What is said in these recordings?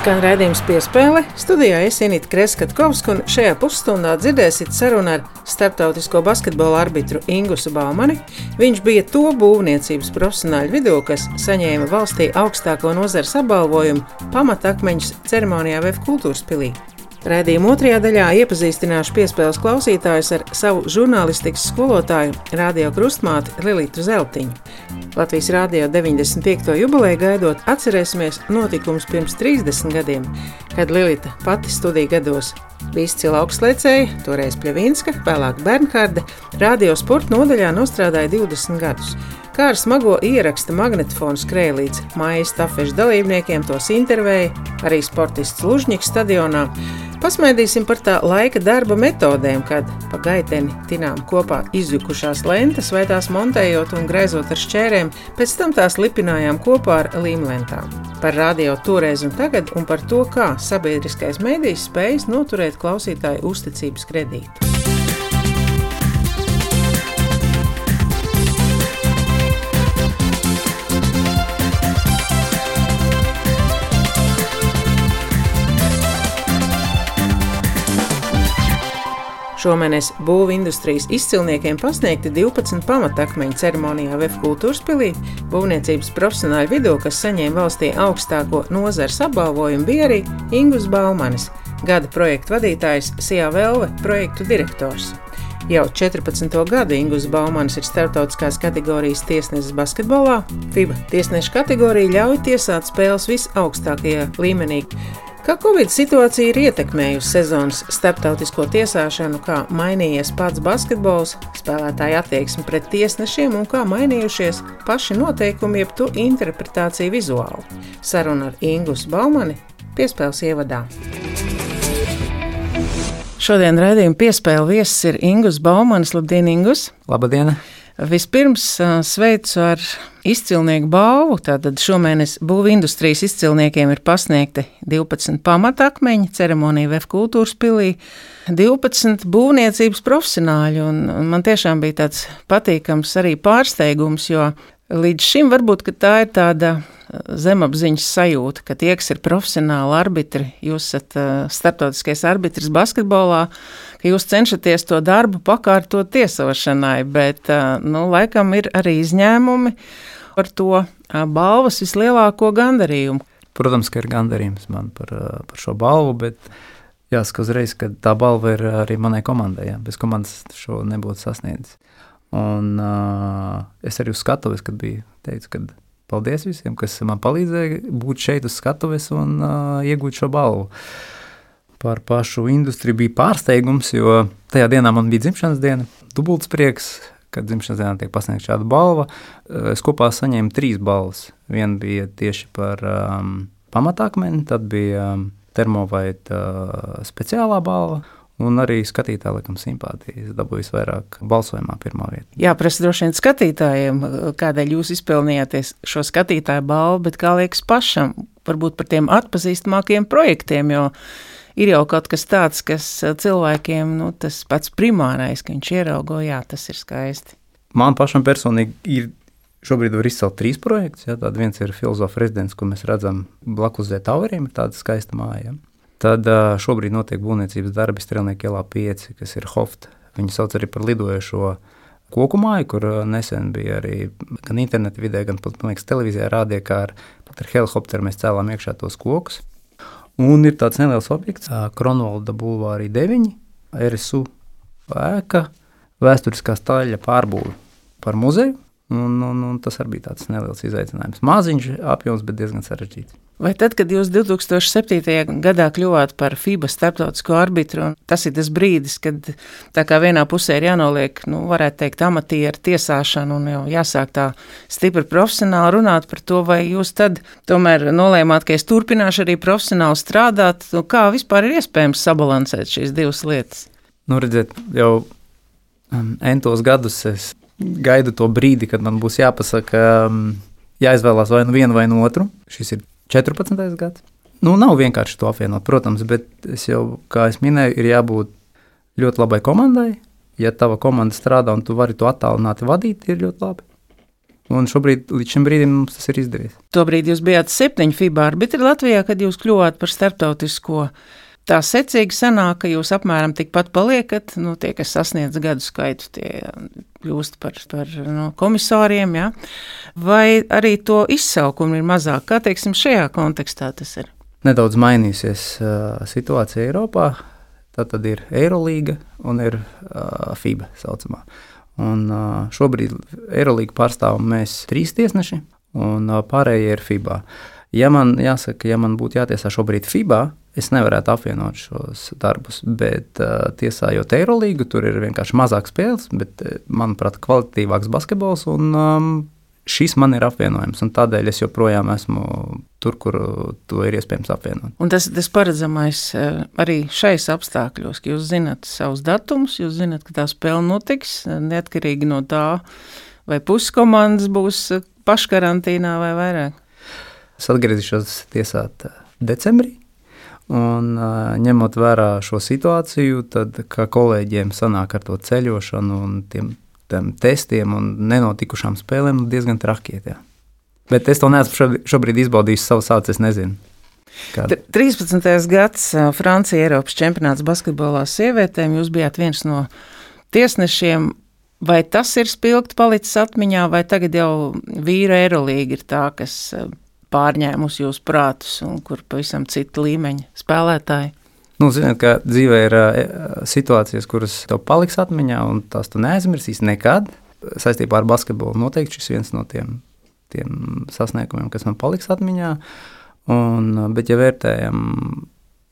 Skan raidījums piespēle. Studijā es Inīti Kreskatkovska, un šajā pusstundā dzirdēsiet sarunu ar starptautisko basketbola arbitru Ingusu Baumani. Viņš bija to būvniecības profesionāļu vidū, kas saņēma valstī augstāko nozares apbalvojumu pamatakmeņus ceremonijā VF kultūras pilī. Raidījuma otrajā daļā iepazīstināšu piespēles klausītājus ar savu žurnālistikas skolotāju, radio krustmāti Lilitu Zeltiņu. Latvijas Rādio 95. jubileju gaidot, atcerēsimies notikumus pirms 30 gadiem, kad Lilita pati studiju gados bija izcila augstlēcēja, toreiz Pļavinska, vēlāk Bernhārde, radio sporta nodaļā nostrādāja 20 gadus. Kā ar smago ieraksta magnetofonu skrēja līdz mājas stafešu dalībniekiem, tos intervēja arī sportists Lužņiks stadionā. Pasmaidīsim par tā laika darba metodēm, kad pa gaiteni tinām kopā izjukušās lentes, vai tās montējot un greizot ar šķērēm, pēc tam tās lipinājām kopā ar līmlentām. Par radio toreiz un tagad, un par to, kā sabiedriskais mēdījis spējas noturēt klausītāju uzticības kredītu. Šomēnes būvindustrijas izcilniekiem pasniegti 12 pamatakmeņu ceremonijā VF kultūras pilī. Būvniecības profesionāļu vidū, kas saņēma valstī augstāko nozares apbalvojumu, bija arī Ingus Baumanis, gada projektu vadītājs Sijā Velve, projektu direktors. Jau 14. gadu Ingūns Baumanis ir starptautiskās kategorijas tiesnesis basketbolā. FIBA tiesneša kategorija ļauj tiesāt spēles visaugstākajā līmenī. Kā Covid situācija ir ietekmējusi sezonas starptautisko tiesāšanu, kā mainījies pats basketbols, spēlētāja attieksme pret tiesnešiem un kā mainījušies paši noteikumi, jeb to interpretācija vizuāli. Saruna ar Ingus Baumani piespēles ievadā. Šodien raidījuma piespēle viesis ir Ingus Baumanis. Labdien, Ingus! Labdien! Vispirms sveicu ar izcilnieku balvu. Tātad šomēnes būvindustrijas izcilniekiem ir pasniegti 12 pamatakmeņi ceremonija VF kultūras pilī, 12 būvniecības profesionāļi. Man tiešām bija tāds patīkams arī pārsteigums, jo līdz šim varbūt tā ir tāda zemapziņas sajūta, ka tie, kas ir profesionāli arbitri, jūs esat starptautiskais arbitrs basketbolā, ka jūs cenšaties to darbu pakārtot tiesošanai, bet, nu, laikam ir arī izņēmumi par to balvas vislielāko gandarījumu. Protams, ka ir gandarījums man par, par šo balvu, bet jāsaka uzreiz, ka tā balva ir arī manai komandai. Jā. Bez komandas šo nebūtu sasniedzis. Un uh, es arī uz skatuves, kad biju teicu, ka paldies visiem, kas man palīdzēja būt šeit uz skatuves un uh, iegūt šo balvu. Par pašu industriju bija pārsteigums, jo tajā dienā man bija dzimšanas diena, dubults prieks, kad dzimšanas dienā tiek pasniegta šāda balva. Es kopā saņēmu trīs balvas. Viena bija tieši par um, pamatākmeni, tad bija um, termovaita uh, speciālā balva. Un arī skatītāja, laikam, simpātijas dabūjis vairāk balsojumā, pirmā vietā. Jā, prasa droši vien skatītājiem, kādēļ jūs izpelnījāties šo skatītāju balvu, bet kā liekas pašam, varbūt par tiem atpazīstamākiem projektiem, jo ir jau kaut kas tāds, kas cilvēkiem, nu, tas pats primārais, ka viņš ieraugo, jā, tas ir skaisti. Man pašam personīgi ir šobrīd var izcelt trīs projektus. Ja, Tāda viens ir filozofa rezidents, ko mēs redzam blakus Zētauriem, ir tāda skaista māja. Ja. Tad šobrīd notiek būvniecības darbi Strelnieku ielā 5, kas ir Hoft. Viņu sauc arī par lidojošo koku māju, kur nesen bija arī gan interneta vidē, gan, man liekas, televīzijā rādīja, kā ar, ar helikopteru mēs cēlām iekšā tos kokus. Un ir tāds neliels objekts, Kronvalda Bulvārī 9, RSU ēka, vēsturiskā staļa pārbūve par muzeju. Un, un, un tas arī bija tāds neliels izaicinājums. Maziņš apjoms, bet diezgan sarežģīts. Vai tad, kad jūs 2007. gadā kļuvāt par FIBA starptautisko arbitru, tas ir tas brīdis, kad tā kā vienā pusē ir jānoliek, nu, varētu teikt, amatieru tiesāšana un jau jāsāk tā stipri profesionāli runāt par to, vai jūs tad tomēr nolēmāt, ka es turpināšu arī profesionāli strādāt, nu, kā vispār ir iespējams sabalansēt šīs divas lietas? Nu, redziet, jau um, entos gadus es gaidu to brīdi, kad man būs jāpasaka, um, jāizvēlās vai nu vienu vai nu otru. Šis ir 14. gads. Nu, nav vienkārši to apvienot, protams, bet es jau, kā jau minēju, ir jābūt ļoti labai komandai. Ja tava komanda strādā un tu vari to attālināti vadīt, ir ļoti labi. Un šobrīd, līdz šim brīdim, mums tas ir izdevies. Tobrīd jūs bijāt septiņu FIBA arbitri Latvijā, kad jūs kļuvāt par starptautisko. Tā secīgi sanāk, ka jūs apmēram tikpat paliekat. Nu, tie, kas sasniedz gadu skaitu, tie kļūst par, par no, komisāriem. Ja? Vai arī to izsaukumu ir mazāk? Kā teiksim, šajā kontekstā tas ir? Nedaudz mainīsies uh, situācija Eiropā. Tā tad ir Eirolanda un ir uh, FIBA saucamā. Un, uh, šobrīd Eirolandā pārstāvam mēs trīs tiesneši, un uh, pārējie ir FIBA. Ja man jāsaka, ja man būtu jātiesā šobrīd FIBA, es nevarētu apvienot šos darbus. Bet, uh, tiesājot Eirolīgu, tur ir vienkārši mazāk spēles, bet, manuprāt, kvalitatīvāks basketbols. Un, um, šis man ir apvienojams, un tādēļ es joprojām esmu tur, kur to ir iespējams apvienot. Un tas, tas paredzamais arī šais apstākļos, ka jūs zinat savus datumus, jūs zinat, ka tā spēle notiks neatkarīgi no tā, vai puskomandas būs paškarantīnā vai vairāk. Es atgriezīšos tiesāt decembrī. Un, ņemot vērā šo situāciju, tad kolēģiem sanāk ar to ceļošanu un tiem tiem testiem un nenotikušām spēlēm diezgan traki. Jā. Bet es to neesmu šobrīd izbaudījis savus acis, nezinu. Kāda? 13. gads Francija Eiropas čempionāts basketbolā sievietēm. Jūs bijāt viens no tiesnešiem. Vai tas ir spilgti palicis atmiņā, vai tagad jau vīra Eirolīga ir tā, kas pārņēmusi jūsu prātus un kur pavisam cita līmeņa spēlētāji? Nu, ziniet, ka dzīvē ir uh, situācijas, kuras tev paliks atmiņā, un tās tu neaizmirsīsi nekad. Saistībā ar basketbolu noteikti šis viens no tiem, tiem sasniegumiem, kas man paliks atmiņā. Un, bet, ja vērtējam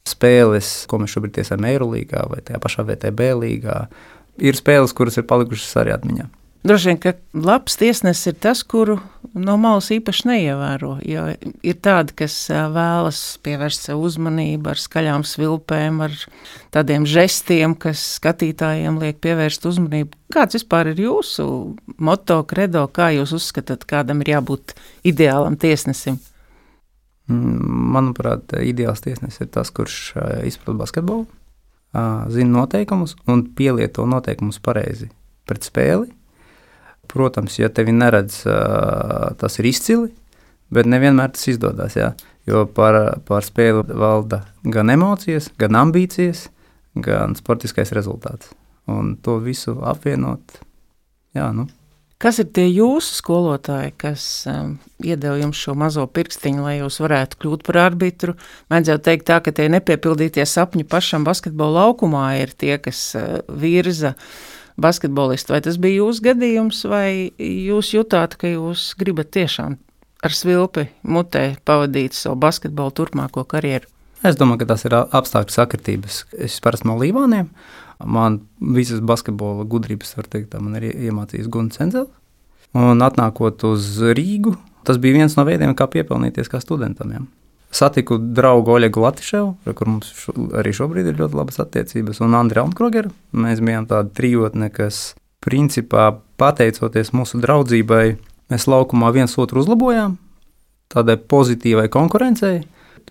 spēles, ko mēs šobrīd tiesājam Eirolandā vai tajā pašā VTB līgā, ir spēles, kuras ir palikušas arī atmiņā. Droši vien, ka labs tiesnesis ir tas, kuru no malas īpaši neievēro. Ir tādi, kas vēlas pievērst sev uzmanību ar skaļām svilpēm, ar tādiem žestiem, kas skatītājiem liek pievērst uzmanību. Kāds vispār ir jūsu moto, credo, kā jūs uzskatāt, kādam ir jābūt ideālam tiesnesim? Mm, manuprāt, ideāls tiesnesis ir tas, kurš izprot basketbolu, zina noteikumus un pielieto noteikumus pareizi pret spēli Protams, ja tevi neredz, tas ir izcili, bet nevienmēr tas izdodas. Jā. Jo par, par spēli valda gan emocijas, gan ambīcijas, gan sportiskais rezultāts. Un to visu apvienot. Jā, nu. Kas ir tie jūsu skolotāji, kas um, iedeva jums šo mazo pirkstiņu, lai jūs varētu kļūt par arbitru? Mēdz jau teikt tā, ka tie nepiepildītie sapņi pašam basketbola laukumā ir tie, kas uh, virza uh, basketbolistu. Vai tas bija jūsu gadījums, vai jūs jutāt, ka jūs gribat tiešām ar svilpi mutē pavadīt savu basketbolu turpmāko karjeru? Es domāju, ka tas ir apstākļu sakritības. Es parasti no Līvāniem. Man visas basketbola gudrības, var teikt, man ir iemācījis Gunts Enzels. Un atnākot uz Rīgu, tas bija viens no veidiem, kā piepelnīties kā studentam. Ja. Satiku draugu Oļegu Latviju, ar kur mums šo, arī šobrīd ir ļoti labas attiecības, un Andriu Alnkrogeru. Mēs bijām tāda trijotne, kas principā pateicoties mūsu draudzībai, mēs laukumā viens otru uzlabojām, tādai pozitīvai konkurencei.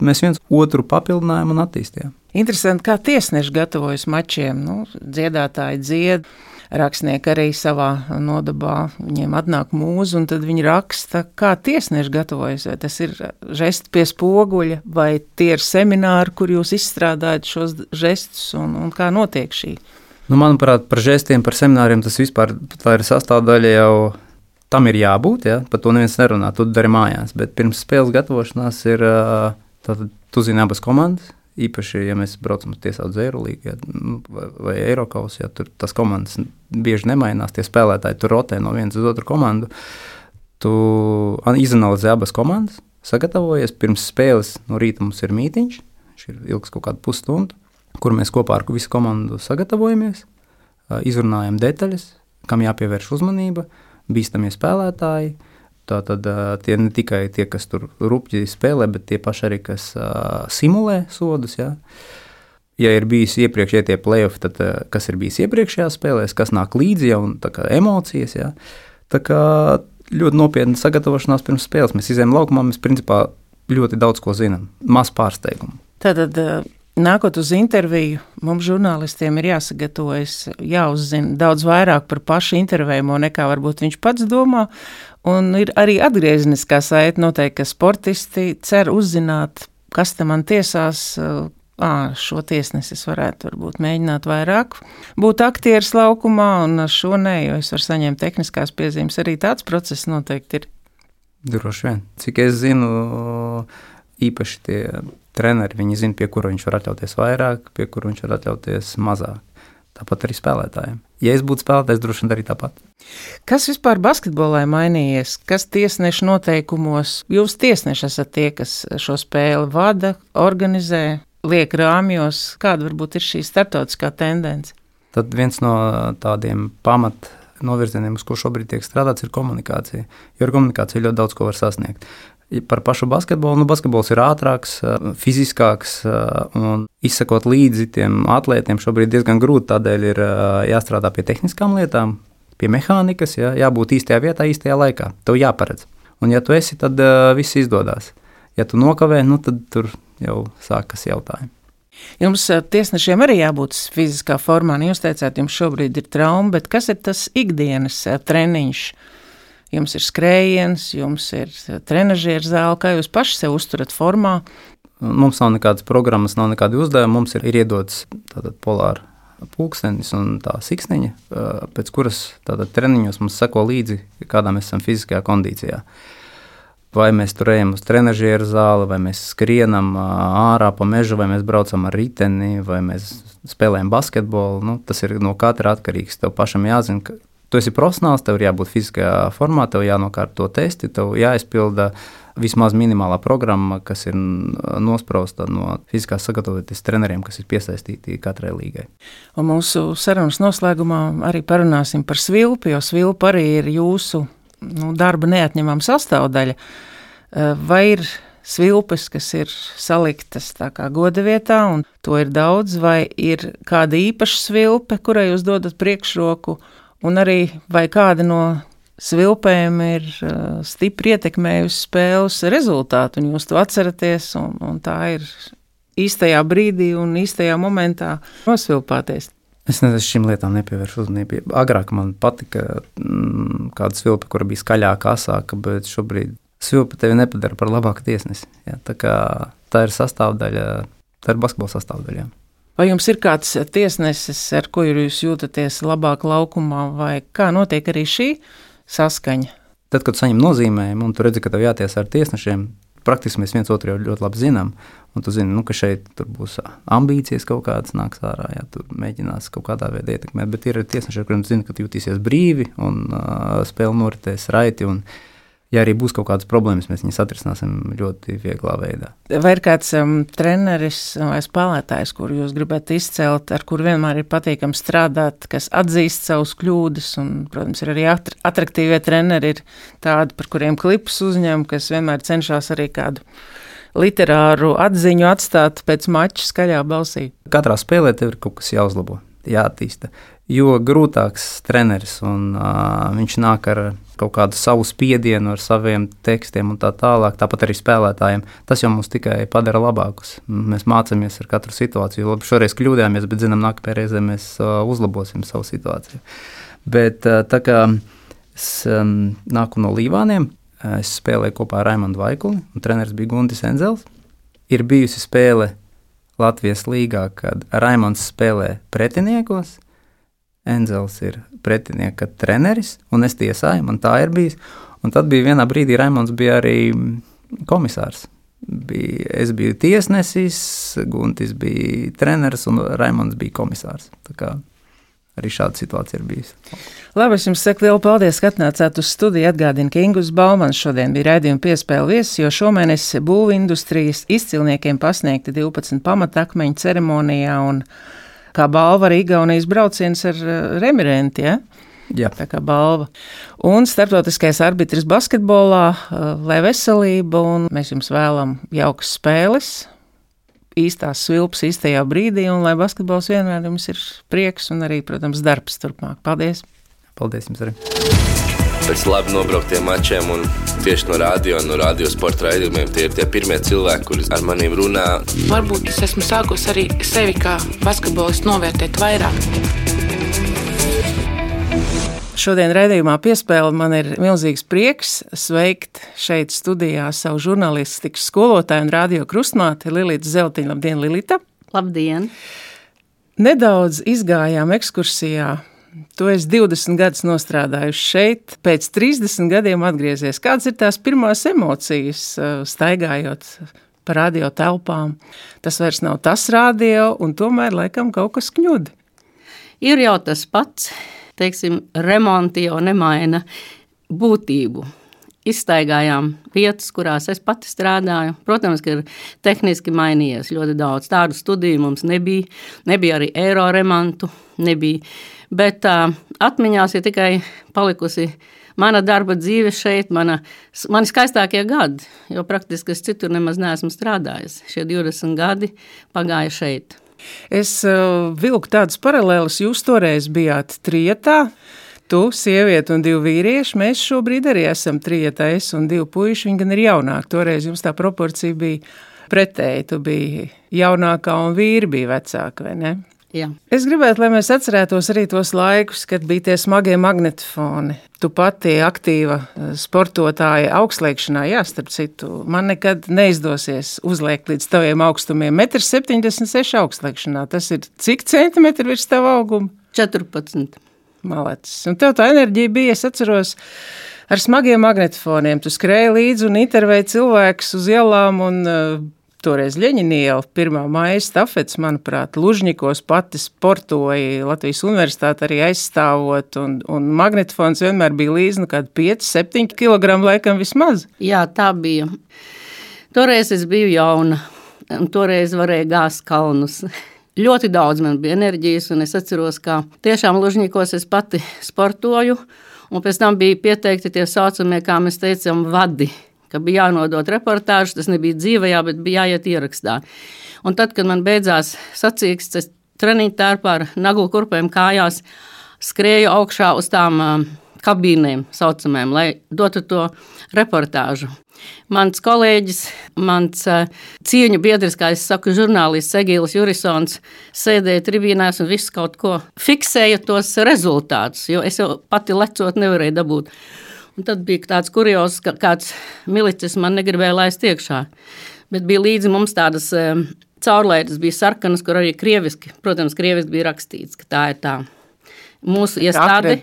Mēs viens otru papildinājām un attīstījām. Interesanti, kā tiesneši gatavojas mačiem. Nu, dziedātāji dzied, rakstnieki arī savā nodabā. Viņiem atnāk mūza, un tad viņi raksta, kā tiesneši gatavojas. Vai tas ir žesti pie spoguļa, vai tie ir semināri, kur jūs izstrādājat šos žestus, un, un kā notiek šī? Nu, manuprāt, par žestiem, par semināriem tas vispār ir sastāvdaļa jau. Tam ir jābūt, ja? par to neviens nerunā. Tu dari mājās, bet pirms spēles gatavošanās ir. Tātad, tu zini abas komandas, Īpaši, ja mēs braucam uz tiesātu Zēru-līgu ja, nu, vai, vai Eiropas, ja tur tas komandas bieži nemainās, tie spēlētāji tur rotē no vienas uz otru komandu. Tu izanalizē abas komandas, sagatavojies pirms spēles. No rīta mums ir mītīņš, viņš ir ilgs kaut kādu pusstundu, kur mēs kopā ar visu komandu sagatavojamies, izrunājam detaļas, kam jāpievērš uzmanība, bīstamie spēlētāji Tā tad tie ne tikai tie, kas tur rupji spēlē, bet tie paši arī, kas simulē sodus. Ja? ja ir bijis iepriekš, ja tie playoffs, tad kas ir bijis iepriekšējā spēlē, kas nāk līdzi jau emocijas. Ja? Tā kā ļoti nopietna sagatavošanās pirms spēles. Mēs izējām laukumā, mēs principā ļoti daudz ko zinām, maz pārsteigumu. Tātad Nākot uz interviju, mums žurnālistiem ir jāsagatavojas, jāuzzina daudz vairāk par pašu intervējamo, nekā varbūt viņš pats domā. Un ir arī atgriezniskā saite, noteikti, ka sportisti cer uzzināt, kas te man tiesās, à, šo tiesnesi es varētu varbūt mēģināt vairāk būt aktieris laukumā, un šo nē, jo es varu saņemt tehniskās piezīmes. Arī tāds process noteikti ir. Droši vien. Cik es zinu, īpaši tie treneri, viņi zina, pie kura viņš var atļauties vairāk, pie kura viņš var atļauties mazāk. Tāpat arī spēlētājiem. Ja es būtu spēlētājs, droši vien arī tāpat. Kas vispār basketbolā ir mainījies? Kas tiesneša noteikumos? Jūs tiesneši esat tie, kas šo spēli vada, organizē, liek rāmjos. Kāda varbūt ir šī startautiskā tendence? Tad viens no tādiem pamat novirzieniem, uz ko šobrīd tiek strādāts, ir komunikācija. Jo ar komunikāciju ļoti daudz ko var sasniegt. Par pašu basketbolu. Nu, basketbols ir ātrāks, fiziskāks un izsakot līdzi tiem atlētiem šobrīd diezgan grūti. Tādēļ ir jāstrādā pie tehniskām lietām, pie mehānikas, jā, jābūt īstajā vietā, īstajā laikā. Tev jāparedz. Un, ja tu esi, tad viss izdodas. Ja tu nokavē, nu, tad tur jau sākas jautājumi. Jums tiesnešiem arī jābūt fiziskā formā. Nu, jūs teicāt, jums šobrīd ir trauma, bet kas ir tas ikdienas treniņš? Jums ir skrējiens, jums ir trenižera zāle, kā jūs paši sev uzturat formā. Mums nav nekādas programmas, nav nekādi uzdevumi. Mums ir, ir iedots polāra pulkstenis un tā siksniņa, pēc kuras treniņos mums seko līdzi, kādā mēs esam fiziskajā kondīcijā. Vai mēs tur ejam uz trenižera zāli, vai mēs skrienam ārā pa mežu, vai mēs braucam ar riteni, vai mēs spēlējam basketbolu. Nu, tas ir no katra atkarīgs. Tev pašam jāzina, Tu esi profesionāls, tev ir jābūt fiziskajā formā, tev jānokārto testi, tev jāizpilda vismaz minimālā programma, kas ir nosprausta no fiziskās sagatavoties treneriem, kas ir piesaistīti katrai līgai. Un mūsu sarunas noslēgumā arī parunāsim par svilpi, jo svilpa arī ir jūsu nu, darba neatņemama sastāvdaļa. Vai ir svilpes, kas ir saliktas goda vietā, un to ir daudz, vai ir kāda īpaša svilpe, kurai jūs dodat priekšroku? Un arī vai kāda no svilpēm ir uh, stipri ietekmējusi spēles rezultātu, un jūs to atceraties, un, un tā ir īstajā brīdī un īstajā momentā nosvilpāties. Es nezinu, šīm lietām nepievēršu uzmanību. Agrāk man patika mm, kāda svilpe, kur bija skaļāka, asāka, bet šobrīd svilpe tevi nepadara par labāku tiesnesi. Ja? Tā, tā ir sastāvdaļa, tā ir basketbola sastāvdaļa. Ja? Vai jums ir kāds tiesnesis, ar ko jūs jūtaties labāk laukumā, vai kā notiek arī šī saskaņa? Tad, kad saņem nozīmējumu, un tu redzi, ka tev jātiesā ar tiesnešiem, praktiski mēs viens otru jau ļoti labi zinām. Un tu zini, nu, ka šeit būs ambīcijas kaut kādas nāks ārā, ja tu mēģinās kaut kādā veidā ietekmēt. Bet ir tiesneši, kuriem zini, ka tu jutīsies brīvi un uh, spēle noritēs raiti. Un, uh, ja arī būs kaut kādas problēmas, mēs viņus atrisināsim ļoti vieglā veidā. Vai ir kāds um, treneris vai spēlētājs, kuru jūs gribat izcelt, ar kuru vienmēr ir patīkami strādāt, kas atzīst savus kļūdas? Un, protams, ir arī attraktīvie treneri, ir tādi, par kuriem klipus uzņem, kas vienmēr cenšas arī kādu literāru atziņu atstāt pēc mača skaļā balsī. Katrā spēlē tev ir kaut kas jāuzlabo, jāattīsta. Jo grūtāks treneris un uh, viņš nāk ar kaut kādu savu spiedienu ar saviem tekstiem un tā tālāk. Tāpat arī spēlētājiem. Tas jau mums tikai padara labākus. Mēs mācāmies ar katru situāciju. Labi, šoreiz kļūdījāmies, bet zinām, nākamajā reizē mēs uh, uzlabosim savu situāciju. Bet uh, tā kā es um, nāku no Līvāniem, es spēlēju kopā ar Raimondu Vaikuli, un treneris bija Guntis Enzels. Ir bijusi spēle Latvijas līgā, kad Raimonds spēlē pretiniekos, Enzels ir pretinieka treneris, un es tiesāju, man tā ir bijis. Un tad bija vienā brīdī Raimons bija arī komisārs. Bija, es biju tiesnesis, Guntis bija treneris un Raimons bija komisārs. Arī šāda situācija ir bijusi. Labi, es jums saku lielu paldies, ka atnācāt uz studiju. Atgādinu, ka Ingūns Baumans šodien bija raidījuma piespēle viesis, jo šomēnes būvu industrijas izcilniekiem pasniegti 12 pamatakmeņu ceremonijā kā balva arī Igaunijas brauciens ar eh, remirenti. Ja? Jā. Tā kā balva. Un starptautiskais arbitrs basketbolā, eh, lai veselība, un mēs jums vēlam jaukas spēles, īstās svilpas īstajā brīdī, un lai basketbols vienmēr jums ir prieks un arī, protams, darbs turpmāk. Paldies! Paldies jums arī! Pēc labi nobrauktiem mačiem un tieši no radio, no radio sporta raidījumiem. Tie ir tie pirmie cilvēki, kuri ar maniem runā. Varbūt es esmu sākusi arī sevi kā basketbolistu novērtēt vairāk. Šodien raidījumā piespēle man ir milzīgs prieks sveikt šeit studijā savu žurnālistikas skolotāju un radio krustmāti Lilītu Zeltiņu. Labdien, Lilita! Labdien! Nedaudz izgājām ekskursijā Tu esi 20 gadus nostrādājuši šeit, pēc 30 gadiem atgriezies. Kādas ir tās pirmās emocijas, uh, staigājot pa radio telpām? Tas vairs nav tas radio, un tomēr laikam kaut kas kņud. Ir jau tas pats, teiksim, remonti jau nemaina būtību. Izstaigājām vietas, kurās es pati strādāju. Protams, ka ir tehniski mainījies ļoti daudz. Tādu studiju mums nebija, nebija arī eiro remontu, nebija bet uh, atmiņās ir tikai palikusi mana darba dzīve šeit, mana, mani skaistākie gadi, jo praktiski es citur nemaz neesmu strādājis. Šie 20 gadi pagāja šeit. Es uh, vilku tādas paralēlas, jūs toreiz bijāt trietā. Tu, sieviete un divi vīrieši, mēs šobrīd arī esam trijotā, es un divi puiši, viņi gan ir jaunāki. Toreiz jums tā proporcija bija pretēji, tu biji jaunākā un vīri bija vecāki, vai ne? Jā. Es gribētu, lai mēs atcerētos arī tos laikus, kad bija tie smagie magnetofoni. Tu pati aktīva eh, sportotāja augstliekšanā, jā, starp citu, man nekad neizdosies uzliekt līdz taviem augstumiem. 1,76 m augstliekšanā. Tas ir cik centimetri virs tava auguma? 14. Malacis. Un tev tā enerģija bija, es atceros, ar smagiem magnetofoniem. Tu skrēji līdzi un intervēji cilvēkus uz ielām un uh, toreiz Ļeņiniela, pirmā maija stafets, manuprāt, Lužņikos pati sportoja Latvijas universitāti arī aizstāvot, un, un magnetofons vienmēr bija līdzi, nu kādi 5-7 kg laikam vismaz. Jā, tā bija. Toreiz es biju jauna, un toreiz varēja gāzt kalnus. Ļoti daudz man bija enerģijas, un es atceros, ka tiešām Lužņikos es pati sportoju, un pēc tam bija pieteikti tie saucamie, kā mēs teicam, vadi – ka bija jānodod reportāžas, tas nebija dzīvajā, bet bija jāiet ierakstā. Un tad, kad man beidzās sacīksts, es treniņu tērpā ar naglu kurpēm kājās skrēju augšā uz tām uh, kabīnēm, saucamēm, lai dotu to reportāžu. Mans kolēģis, mans uh, cieņu biedrs, kā es saku, žurnālists Egīls Jurisons, sēdēja tribīnās un visu kaut ko fiksēja tos rezultātus, jo es jau pati lecot nevarēju dabūt. Un tad bija tāds kurjos, ka kāds milicis man negribēja laist iekšā. Bet bija līdzi mums tādas um, caurlaides, bija sarkanas, kur arī krieviski, protams, krieviski bija rakstīts, ka tā ir tā mūsu iestāde.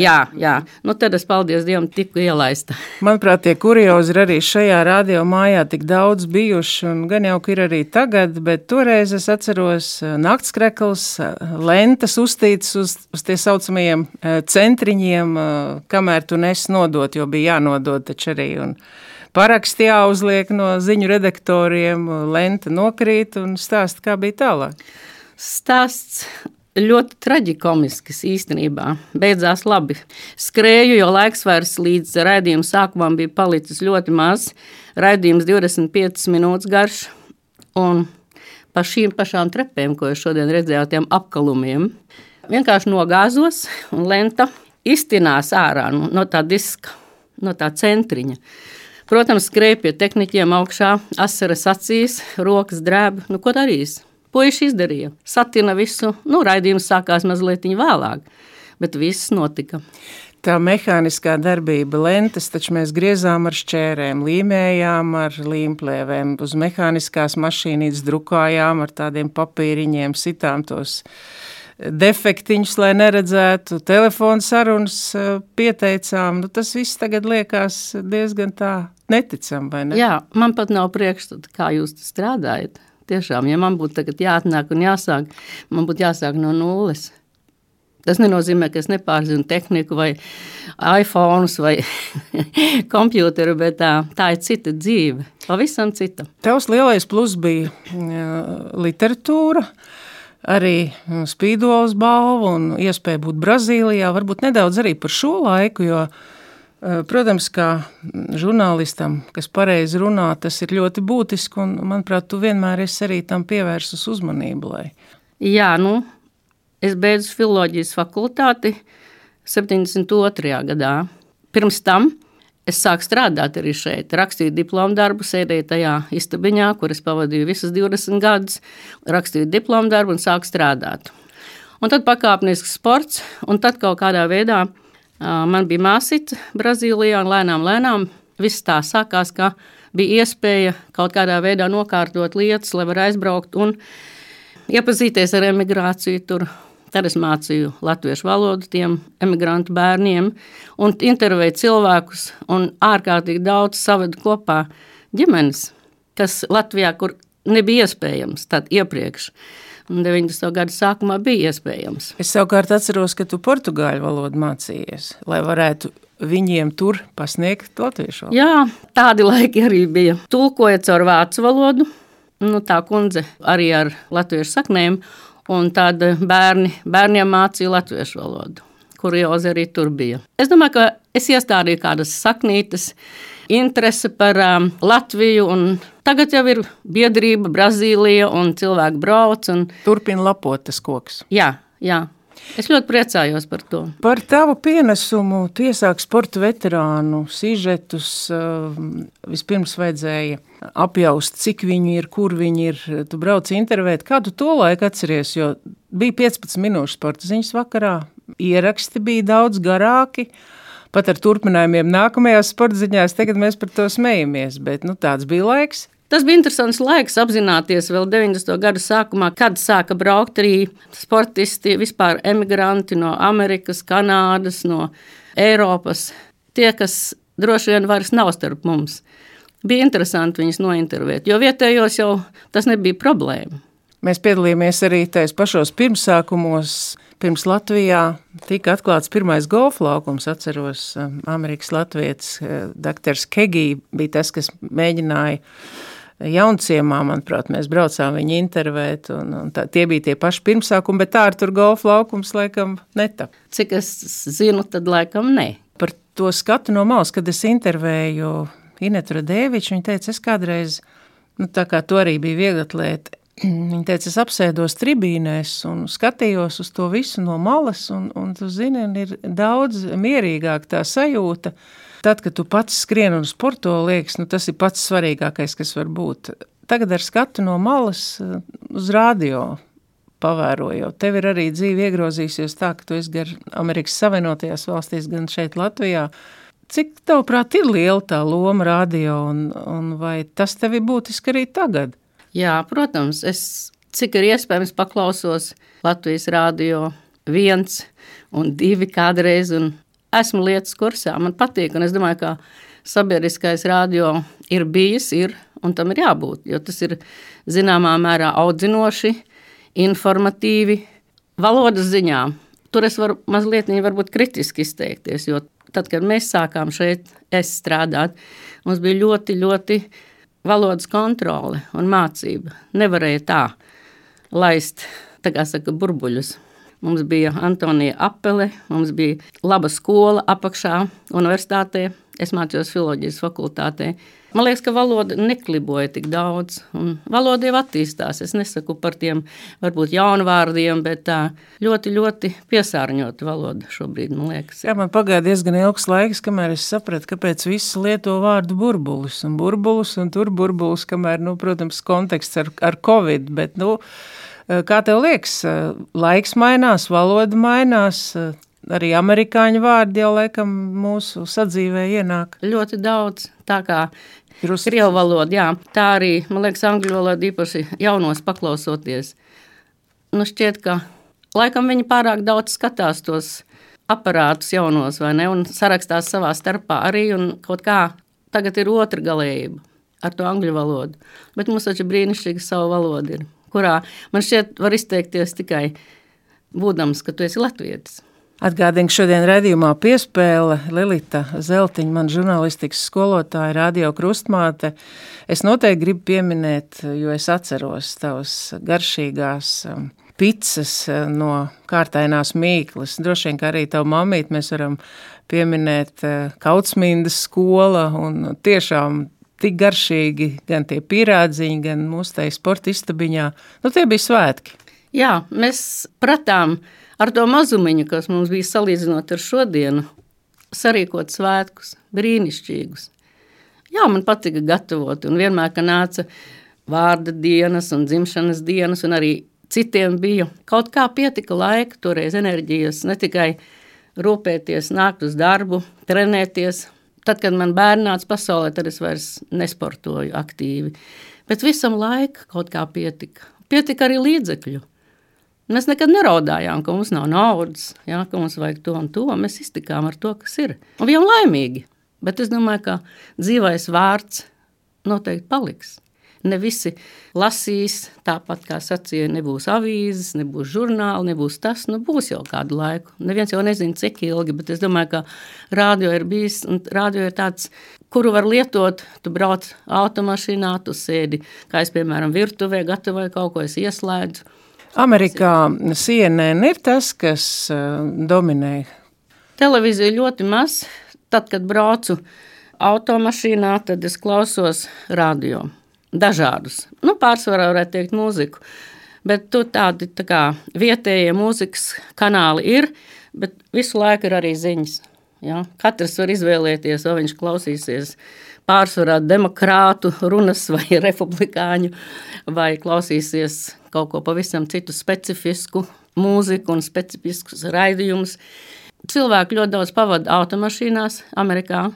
Jā, jā. Nu, tad es paldies Dievam, tiku ielaista. Manuprāt, tie kuriozi ir arī šajā radio mājā tik daudz bijuši, un gan jau ir arī tagad, bet toreiz es atceros eh, naktskrekls, eh, lentas uztītas uz, uz tie saucamajiem eh, centriņiem, kamēr tu nes nodot, jo bija jānodot taču arī. Un, Paraksti jāuzliek no ziņu redaktoriem, lenta nokrīt un stāst, kā bija tālāk. Stāsts ļoti traģisks īstenībā. Beidzās labi. Skrēju, jo laiks vairs līdz raidījuma sākumam bija palicis ļoti maz. Raidījums 25 minūtes garš. Un pa šīm pašām trepēm, ko es šodien redzēju, tiem apkalumiem, vienkārši nogāzos un lenta iztinās ārā no, no tā diska, no tā centriņa. Protams, skrēja pie tehniķiem augšā, asaras acīs, rokas drēb. Nu, ko darīs? Puiši izdarīja. Satina visu, nu, raidījums sākās mazliet vēlāk, bet viss notika. Tā mehāniskā darbība, lentes, taču mēs griezām ar šķērēm, līmējām ar līmplēvēm, uz mehāniskās mašīnītes drukājām ar tādiem papīriņiem, sitām tos defektiņus, lai neredzētu, telefonu sarunas eh, pieteicām. Nu, tas viss tagad liekas diezgan tā neticam, vai ne? Jā, man pat nav priekšstata, kā jūs strādājat. Tiešām, ja man būtu tagad jāatnāk un jāsāk, man būtu jāsāk no nulles. Tas nenozīmē, ka es nepārzinu tehniku vai iPhone vai computeru, bet tā, tā ir cita dzīve. Pavisam cita. Tavs lielais plus bija literatūra, arī spīdols balva un iespēja būt Brazīlijā. Varbūt nedaudz arī par šo laiku, jo protams, kā žurnālistam, kas pareizi runā, tas ir ļoti būtiski. Un, manuprāt, tu vienmēr esi arī tam pievērsus uzmanību. Lai... Jā, nu, es beidzu filozofijas fakultāti 72. gadā. pirms tam es sāku strādāt arī šeit. Rakstīju diplomu darbu, sēdēju tajā istabiņā, kur es pavadīju visus 20 gadus. Rakstīju diplomu darbu un sāku strādāt. Un tad pakāpeniski sports, un tad kaut kādā veidā man bija māsīca Brazīlijā, un lēnām, lēnām viss tā sākās, ka bija iespēja kaut kādā veidā nokārtot lietas, lai varētu aizbraukt un iepazīties ar emigrāciju tur. Tad es mācīju latviešu valodu tiem emigrantu bērniem un intervēju cilvēkus, un ārkārtīgi daudz savedu kopā ģimenes, kas Latvijā, kur nebija iespējams tad iepriekš. Un 90. gada sākumā bija iespējams. Es savukārt atceros, ka tu portugāļu valodu mācījies, lai varētu viņiem tur pasniegt latviešu valodu. Jā, tādi laiki arī bija. Tulkojot caur vācu valodu, nu, tā kundze arī ar latviešu saknēm, un tad bērni, bērniem mācīja latviešu valodu. Kuriozi arī tur bija. Es domāju, ka es iestādīju kādas saknītes, interese par um, Latviju. Tagad jau ir biedrība Brazīlija un cilvēki brauc. Un... Turpina lapot tas koks. Jā, jā. Es ļoti priecājos par to. Par tavu pienesumu, tu iesāki sporta veterānu sižetus. Um, vispirms vajadzēja apjaust, cik viņi ir, kur viņi ir. Tu brauc intervēt. Kādu to laiku atceries? Jo bija 15 minūšu sporta ziņas vakarā, ieraksti bija daudz garāki. Pat ar turpinājumiem nākamajās sporta ziņās, tagad mēs par to smejamies. Bet nu, tāds bija laiks. Tas bija interesants laiks apzināties vēl 90. gadu sākumā, kad sāka braukt arī sportisti, vispār emigranti no Amerikas, Kanādas, no Eiropas. Tie, kas droši vien vairs nav starp mums. Bija interesanti viņus nointervēt, jo vietējos jau tas nebija problēma. Mēs piedalījāmies arī tajos pašos pirmsākumos. Pirms Latvijā tika atklāts pirmais golfa laukums. Atceros, um, Amerikas Latvijas uh, doktors Kegī bija tas, kas mēģināja Jaunciemā, manuprāt, mēs braucām viņu intervēt, un, un tā, tie bija tie paši pirmsākumi, bet tā ar tur golfa laukums laikam netap. Cik es zinu, tad laikam ne. Par to skatu no malas, kad es intervēju Inetu Radēviču, viņa teica, es kādreiz, nu tā kā to arī bija vieglatlēti, Viņa teica, es apsēdos tribīnēs un skatījos uz to visu no malas, un, un tu zini, ir daudz mierīgāk tā sajūta, uh, tad, kad tu pats skrien un sporto, liekas, nu, tas ir pats svarīgākais, kas var būt. Tagad ar skatu no malas eh, uz rādio pavērojot. Tev ir arī dzīve iegrozījusies tā, ka tu esi gan Amerikas Savienotajās valstīs, gan šeit Latvijā. Cik tavuprāt ir liela tā loma radio un, un vai tas tev ir būtiski arī tagad? Jā, protams, es cik ir iespējams paklausos Latvijas rādio viens un divi kādreiz, un esmu lietas kursā, man patīk, un es domāju, ka sabiedriskais radio ir bijis, ir, un tam ir jābūt, jo tas ir zināmā mērā audzinoši, informatīvi, valodas ziņā. Tur es varu mazliet varbūt kritiski izteikties, jo tad, kad mēs sākām šeit strādāt, mums bija ļoti, ļoti valodas kontrole un mācība. Nevarēja tā laist, tā kā saka, burbuļus. Mums bija Antonija Apele, mums bija laba skola apakšā, universitātē. Es mācījos filozofijas fakultātē. Man liekas, ka valoda nekliboja tik daudz. Valoda jau attīstās. Es nesaku par tiem varbūt jaunu vārdiem, bet tā ļoti, ļoti piesārņota valoda šobrīd, man liekas. Jā, man pagāja diezgan ilgs laiks, kamēr es sapratu, kāpēc visi lieto vārdu burbulis un burbulis un tur burbulis, kamēr, nu, protams, konteksts ar, ar Covid, bet, nu, kā tev liekas, laiks mainās, valoda mainās, arī amerikāņu vārdi jau laikam mūsu sadzīvē ienāk? Ļoti daudz, tā kā krievu valoda, jā, tā arī, man liekas, angļu valoda īpaši jaunos paklausoties. Nu šķiet, ka laikam viņi pārāk daudz skatās tos aparātus jaunos, vai ne, un sarakstās savā starpā arī, un kaut kā tagad ir otra galējība ar to angļu valodu. Bet mums taču brīnišķīga sava valoda ir kurā man šķiet, var izteikties tikai būdams, ka tu esi latvietis. Atgādinu, ka šodien redzējumā piespēle Lilita Zeltiņa, man žurnālistikas skolotāja, radio krustmāte. Es noteikti gribu pieminēt, jo es atceros tavas garšīgās um, pizzas uh, no kārtainās mīklas. Droši vien, ka arī tavu mamīti mēs varam pieminēt uh, Kautsmindas skola un tiešām tik garšīgi, gan tie pierādziņi, gan mūsu tajā sporta istabiņā. Nu, tie bija svētki. Jā, mēs pratām ar to mazumiņu, kas mums bija salīdzinot ar šodienu. sarīkot svētkus, brīnišķīgus. Jā, man patika gatavot, un vienmēr, kad nāca vārda dienas un dzimšanas dienas, un arī citiem bija kaut kā pietika laika, toreiz enerģijas, ne tikai rūpēties, nākt uz darbu, trenēties. Tad, kad man bērni nāca pasaulē, tad es vairs nesportoju aktīvi. Bet visam laika kaut kā pietika. Pietika arī līdzekļu. Mēs nekad neraudājām, ka mums nav naudas, jā, ka mums vajag to un to. Mēs iztikām ar to, kas ir. Un bijām laimīgi. Bet es domāju, ka dzīvais vārds noteikti paliks. Ne visi lasīs, tāpat kā sacīja, nebūs avīzes, nebūs žurnāli, nebūs tas. Nu, būs jau kādu laiku. Neviens jau nezina, cik ilgi, bet es domāju, ka rādio ir bijis, un rādio ir tāds, kuru var lietot. Tu brauc automašīnā, tu sēdi, kā es, piemēram, virtuvē, gatavoju kaut ko, es ieslēdzu. Amerikā CNN ir tas, kas uh, dominē. Televīzija ļoti maz. Tad, kad braucu automašīnā, tad es klausos radio. Dažādus. Nu, pārsvarā varētu teikt mūziku. Bet tur tādi tā kā, vietējie mūzikas kanāli ir, bet visu laiku ir arī ziņas. Ja? Katrs var izvēlēties, vai viņš klausīsies pārsvarā demokrātu runas vai republikāņu, vai klausīsies kaut ko pavisam citu specifisku mūziku un specifiskus raidījumus. Cilvēki ļoti daudz pavada automašīnās, Amerikā.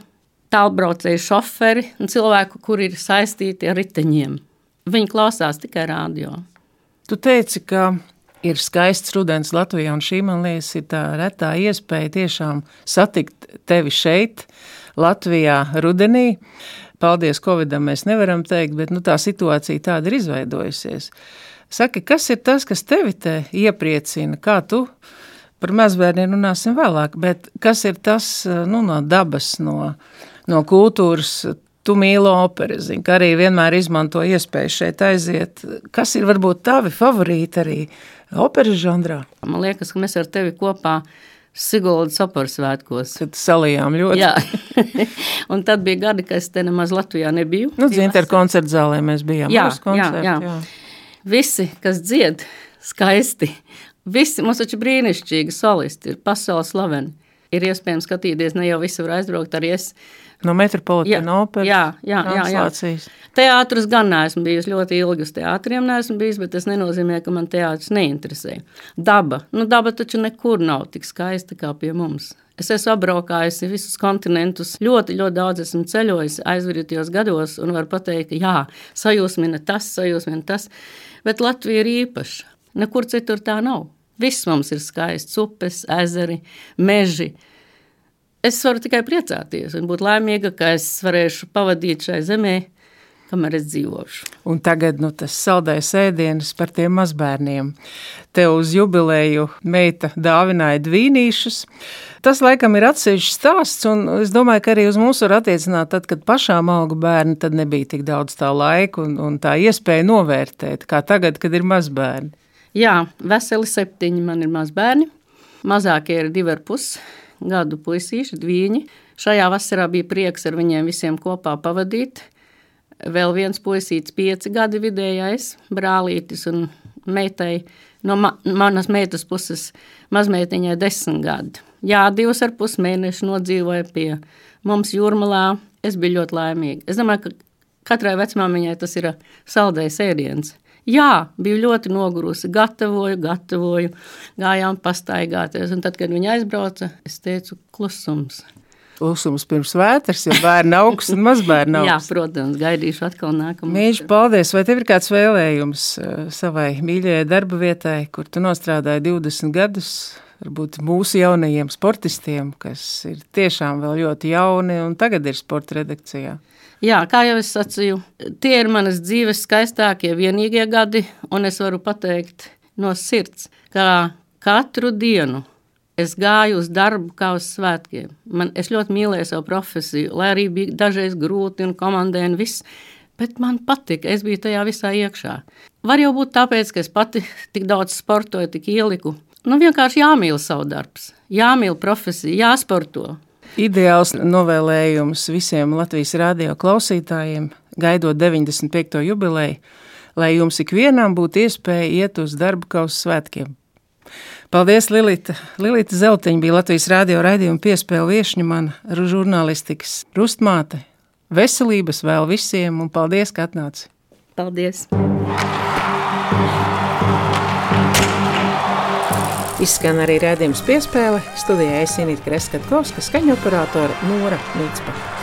Tālbraucēju šoferi un cilvēku, kuri ir saistīti ar riteņiem. Viņi klausās tikai radio. Tu teici, ka ir skaists rudens Latvijā, un šī, man liekas, ir tā retā iespēja tiešām satikt tevi šeit, Latvijā, rudenī. Paldies Covidam, mēs nevaram teikt, bet nu, tā situācija tāda ir izveidojusies. Saki, kas ir tas, kas tevi te iepriecina? Kā tu par mazbērniem runāsim vēlāk, bet kas ir tas nu, no dabas, no, no kultūras? Tu mīli operu, zini, ka arī vienmēr izmanto iespēju šeit aiziet. Kas ir varbūt tavi favorīti arī operas žanrā? Man liekas, ka mēs ar tevi kopā Siguldas operas svētkos. Tad salījām ļoti. Jā, un tad bija gadi, ka es te nemaz Latvijā nebiju. Nu, Zinter koncertu zālē mēs bijām. Jā, koncertu, jā, jā. jā. Visi, kas dzied skaisti, visi mums taču brīnišķīgi solisti ir pasaules slaveni. Ir iespējams skatīties, ne jau visi var aizbraukt, arī es No metropolitāna operas. Jā, jā, jā, jā. Teātris gan neesmu bijis ļoti ilgi uz teātriem, neesmu bijis, bet tas nenozīmē, ka man teātris neinteresē. Daba, nu daba taču nekur nav tik skaista kā pie mums. Es esmu apbraukājis visus kontinentus, ļoti, ļoti daudz esmu ceļojis aizvadītajos gados, un varu pateikt, ka jā, sajūsmina tas, sajūsmina tas, bet Latvija ir īpaša. Nekur citur tā nav. Viss mums ir skaists, upes, ezeri, meži, es varu tikai priecāties un būt laimīga, ka es varēšu pavadīt šai zemē, kamēr es dzīvošu. Un tagad nu, tas saldais ēdiens par tiem mazbērniem. Tev uz jubileju meita dāvināja dvīnīšus. Tas laikam ir atsevišķs stāsts, un es domāju, ka arī uz mums var attiecināt, tad, kad pašām auga bērni, tad nebija tik daudz tā laika un, un tā iespēja novērtēt, kā tagad, kad ir mazbērni. Jā, veseli septiņi man ir mazbērni. Mazākie ir divi ar pusi gadu puisīši, dviņi. Šajā vasarā bija prieks ar viņiem visiem kopā pavadīt. Vēl viens puisīts, pieci gadi vidējais, brālītis un meitai. No ma manas meitas puses mazmeitiņai desmit gadi. Jā, divus ar pus mēnešu nodzīvoja pie mums jūrmalā. Es biju ļoti laimīga. Es domāju, ka katrai vecmāmiņai tas ir saldējs ēdiens. Jā, biju ļoti nogurusi, gatavoju, gatavoju, gājām pastaigāties. Un tad, kad viņi aizbrauca, es teicu, klusums. Klusums pirms vētras, jo bērni augsts un mazbērni augsts. Jā, protams, gaidīšu atkal nākamo. Mīļš, paldies! Vai tev ir kāds vēlējums eh, savai mīļajai darba vietai, kur tu nostrādāji 20 gadus? Varbūt mūsu jaunajiem sportistiem, kas ir tiešām vēl ļoti jauni un tagad ir sporta redakcijā. Jā, kā jau es sacīju, tie ir manas dzīves skaistākie, vienīgie gadi, un es varu pateikt no sirds, ka katru dienu es gāju uz darbu kā uz svētkiem. Man, es ļoti mīlēju savu profesiju, lai arī bija dažreiz grūti un komandē un viss. Bet man patika, es biju tajā visā iekšā. Var jau būt tāpēc, ka es pati tik daudz sportoju, tik ieliku. Nu, vienkārši jāmīl savu darbu, jāmīl profesiju, jāsporto. Ideāls novēlējums visiem Latvijas radio klausītājiem, gaidot 95. jubileju, lai jums ikvienam būtu iespēja iet uz darbu kausa svētkiem. Paldies, Lilita. Lilita Zeltiņa bija Latvijas radio raidījuma piespēle viešņa man žurnālistikas rustmāte. Veselības vēl visiem un paldies, ka atnāci. Paldies! Izskan arī rādījums piespēle. Studijā es Inīti Kreskatkovska, skaņoperātora Nora Mītspaka.